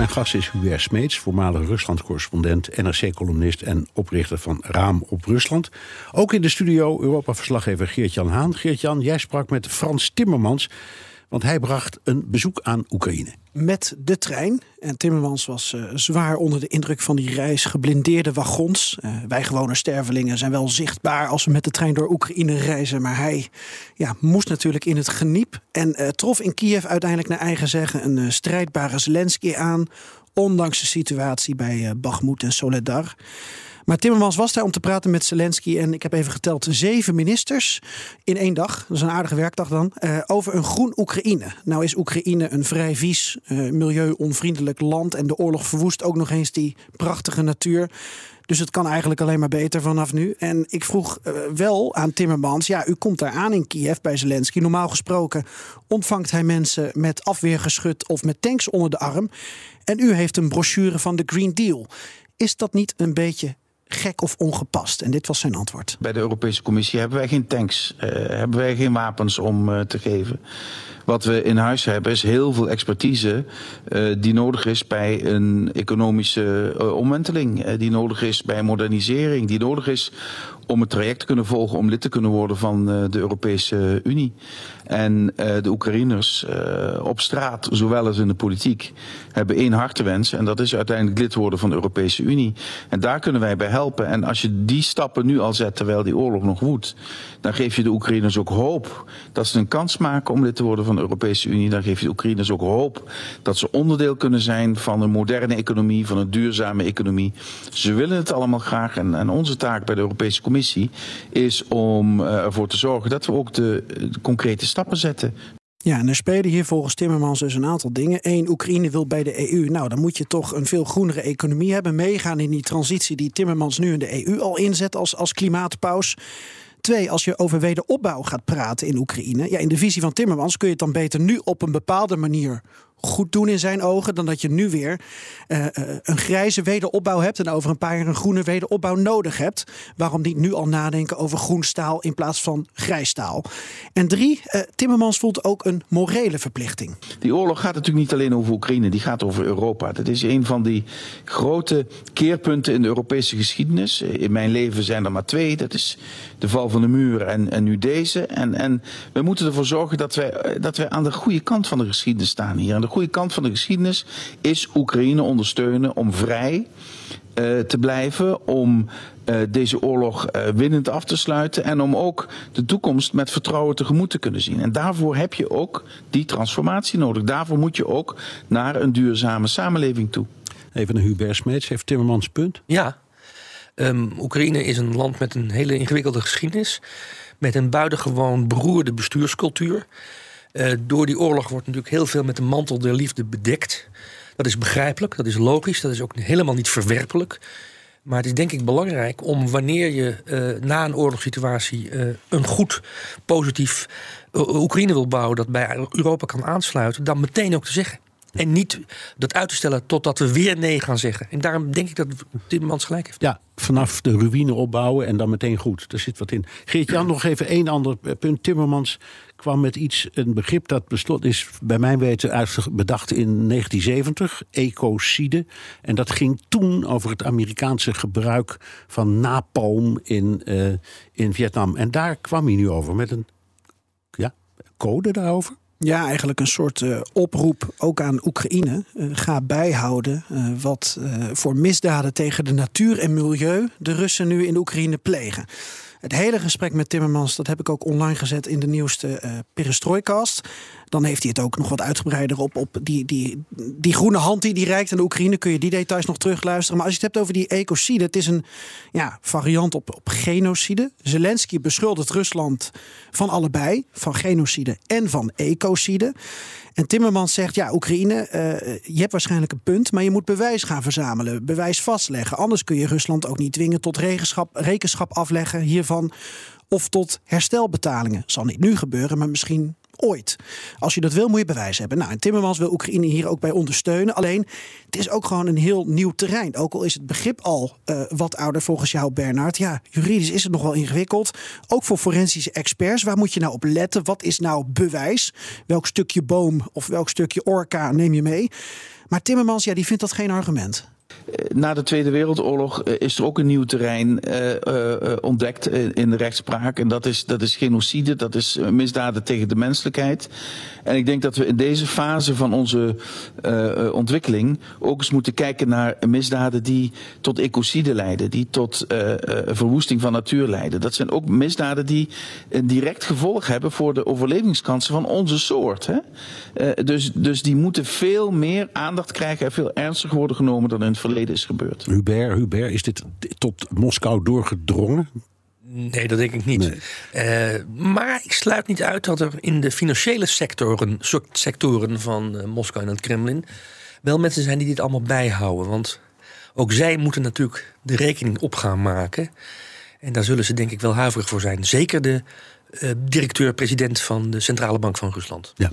Mijn gast is Hubert Smeets, voormalig Rusland-correspondent, NRC-columnist en oprichter van Raam op Rusland. Ook in de studio Europa-verslaggever Geert-Jan Haan. Geert-Jan, jij sprak met Frans Timmermans, want hij bracht een bezoek aan Oekraïne. Met de trein. En Timmermans was uh, zwaar onder de indruk van die reis. Geblindeerde wagons. Uh, wij gewone stervelingen zijn wel zichtbaar als we met de trein door Oekraïne reizen. Maar hij ja, moest natuurlijk in het geniep. En uh, trof in Kiev uiteindelijk naar eigen zeggen een strijdbare Zelensky aan. Ondanks de situatie bij Bakhmut en Soledar. Maar Timmermans was daar om te praten met Zelensky. En ik heb even geteld zeven ministers in één dag. Dat is een aardige werkdag dan. Uh, over een groen Oekraïne. Nou is Oekraïne een vrij vies, uh, milieu-onvriendelijk land. En de oorlog verwoest ook nog eens die prachtige natuur. Dus het kan eigenlijk alleen maar beter vanaf nu. En ik vroeg uh, wel aan Timmermans: ja, u komt daar aan in Kiev bij Zelensky. Normaal gesproken ontvangt hij mensen met afweergeschut of met tanks onder de arm. En u heeft een brochure van de Green Deal. Is dat niet een beetje gek of ongepast? En dit was zijn antwoord. Bij de Europese Commissie hebben wij geen tanks, uh, hebben wij geen wapens om uh, te geven. Wat we in huis hebben is heel veel expertise uh, die nodig is bij een economische omwenteling, die nodig is bij modernisering, die nodig is om het traject te kunnen volgen om lid te kunnen worden van de Europese Unie. En uh, de Oekraïners uh, op straat, zowel als in de politiek, hebben één hartewens. En dat is uiteindelijk lid worden van de Europese Unie. En daar kunnen wij bij helpen. En als je die stappen nu al zet terwijl die oorlog nog woedt, dan geef je de Oekraïners ook hoop dat ze een kans maken om lid te worden van de Europese Unie. Dan geef je de Oekraïners ook hoop dat ze onderdeel kunnen zijn van een moderne economie, van een duurzame economie. Ze willen het allemaal graag. En, en onze taak bij de Europese Commissie is om uh, ervoor te zorgen dat we ook de, de concrete stappen zetten. Ja, en er spelen hier volgens Timmermans dus een aantal dingen. Eén, Oekraïne wil bij de EU. Nou, dan moet je toch een veel groenere economie hebben. Meegaan in die transitie die Timmermans nu in de EU al inzet als, als klimaatpaus. Twee, als je over wederopbouw gaat praten in Oekraïne. Ja, in de visie van Timmermans kun je het dan beter nu op een bepaalde manier goed doen in zijn ogen dan dat je nu weer uh, een grijze wederopbouw hebt en over een paar jaar een groene wederopbouw nodig hebt. Waarom niet nu al nadenken over groen staal in plaats van grijs staal? En drie, uh, Timmermans voelt ook een morele verplichting. Die oorlog gaat natuurlijk niet alleen over Oekraïne, die gaat over Europa. Dat is een van die grote keerpunten in de Europese geschiedenis. In mijn leven zijn er maar twee. Dat is de val van de muur en, en nu deze. En, en we moeten ervoor zorgen dat wij, dat wij aan de goede kant van de geschiedenis staan hier. Aan de goede kant van de geschiedenis is Oekraïne ondersteunen om vrij uh, te blijven, om uh, deze oorlog uh, winnend af te sluiten en om ook de toekomst met vertrouwen tegemoet te kunnen zien. En daarvoor heb je ook die transformatie nodig. Daarvoor moet je ook naar een duurzame samenleving toe. Even een Hubert Smeets, heeft Timmermans punt? Ja, um, Oekraïne is een land met een hele ingewikkelde geschiedenis, met een buitengewoon beroerde bestuurscultuur. Uh, door die oorlog wordt natuurlijk heel veel met de mantel der liefde bedekt. Dat is begrijpelijk, dat is logisch, dat is ook helemaal niet verwerpelijk. Maar het is denk ik belangrijk om wanneer je uh, na een oorlogssituatie uh, een goed, positief Oekraïne wil bouwen dat bij Europa kan aansluiten, dan meteen ook te zeggen. En niet dat uit te stellen totdat we weer nee gaan zeggen. En daarom denk ik dat Timmermans gelijk heeft. Ja, vanaf de ruïne opbouwen en dan meteen goed. Er zit wat in. Geert-Jan, nog even één ander punt. Timmermans kwam met iets, een begrip dat bestond, is bij mijn weten bedacht in 1970, ecocide. En dat ging toen over het Amerikaanse gebruik van napalm in, uh, in Vietnam. En daar kwam hij nu over met een ja, code daarover. Ja, eigenlijk een soort uh, oproep ook aan Oekraïne. Uh, ga bijhouden uh, wat voor misdaden tegen de natuur en milieu de Russen nu in Oekraïne plegen. Het hele gesprek met Timmermans, dat heb ik ook online gezet in de nieuwste uh, Perestroikast. Dan heeft hij het ook nog wat uitgebreider op, op die, die, die groene hand die hij reikt aan de Oekraïne. Kun je die details nog terugluisteren. Maar als je het hebt over die ecocide, het is een ja, variant op, op genocide. Zelensky beschuldigt Rusland van allebei, van genocide en van ecocide. En Timmermans zegt, ja, Oekraïne, eh, je hebt waarschijnlijk een punt, maar je moet bewijs gaan verzamelen, bewijs vastleggen. Anders kun je Rusland ook niet dwingen tot rekenschap, rekenschap afleggen hiervan of tot herstelbetalingen. Zal niet nu gebeuren, maar misschien Als je dat wil, moet je bewijs hebben. Nou, en Timmermans wil Oekraïne hier ook bij ondersteunen. Alleen, het is ook gewoon een heel nieuw terrein. Ook al is het begrip al uh, wat ouder volgens jou, Bernard. Ja, juridisch is het nog wel ingewikkeld. Ook voor forensische experts. Waar moet je nou op letten? Wat is nou bewijs? Welk stukje boom of welk stukje orka neem je mee? Maar Timmermans, ja, die vindt dat geen argument. Na de Tweede Wereldoorlog eh, is er ook een nieuw terrein uh, uh, ontdekt in de rechtspraak. En dat is, dat is genocide, dat is misdaden tegen de menselijkheid. En ik denk dat we in deze fase van onze ontwikkeling ook eens moeten kijken naar misdaden die tot ecocide leiden, die tot verwoesting van natuur leiden. Dat zijn ook misdaden die een direct gevolg hebben voor de overlevingskansen van onze soort. Hè? dus, dus die moeten veel meer aandacht krijgen en veel ernstiger worden genomen dan in het verleden is gebeurd. Hubert, Hubert, is dit tot Moskou doorgedrongen? Nee, dat denk ik niet. Nee. Uh, maar ik sluit niet uit dat er in de financiële sectoren, sectoren van uh, Moskou en het Kremlin wel mensen zijn die dit allemaal bijhouden. Want ook zij moeten natuurlijk de rekening op gaan maken. En daar zullen ze denk ik wel huiverig voor zijn. Zeker de uh, directeur-president van de Centrale Bank van Rusland. Ja.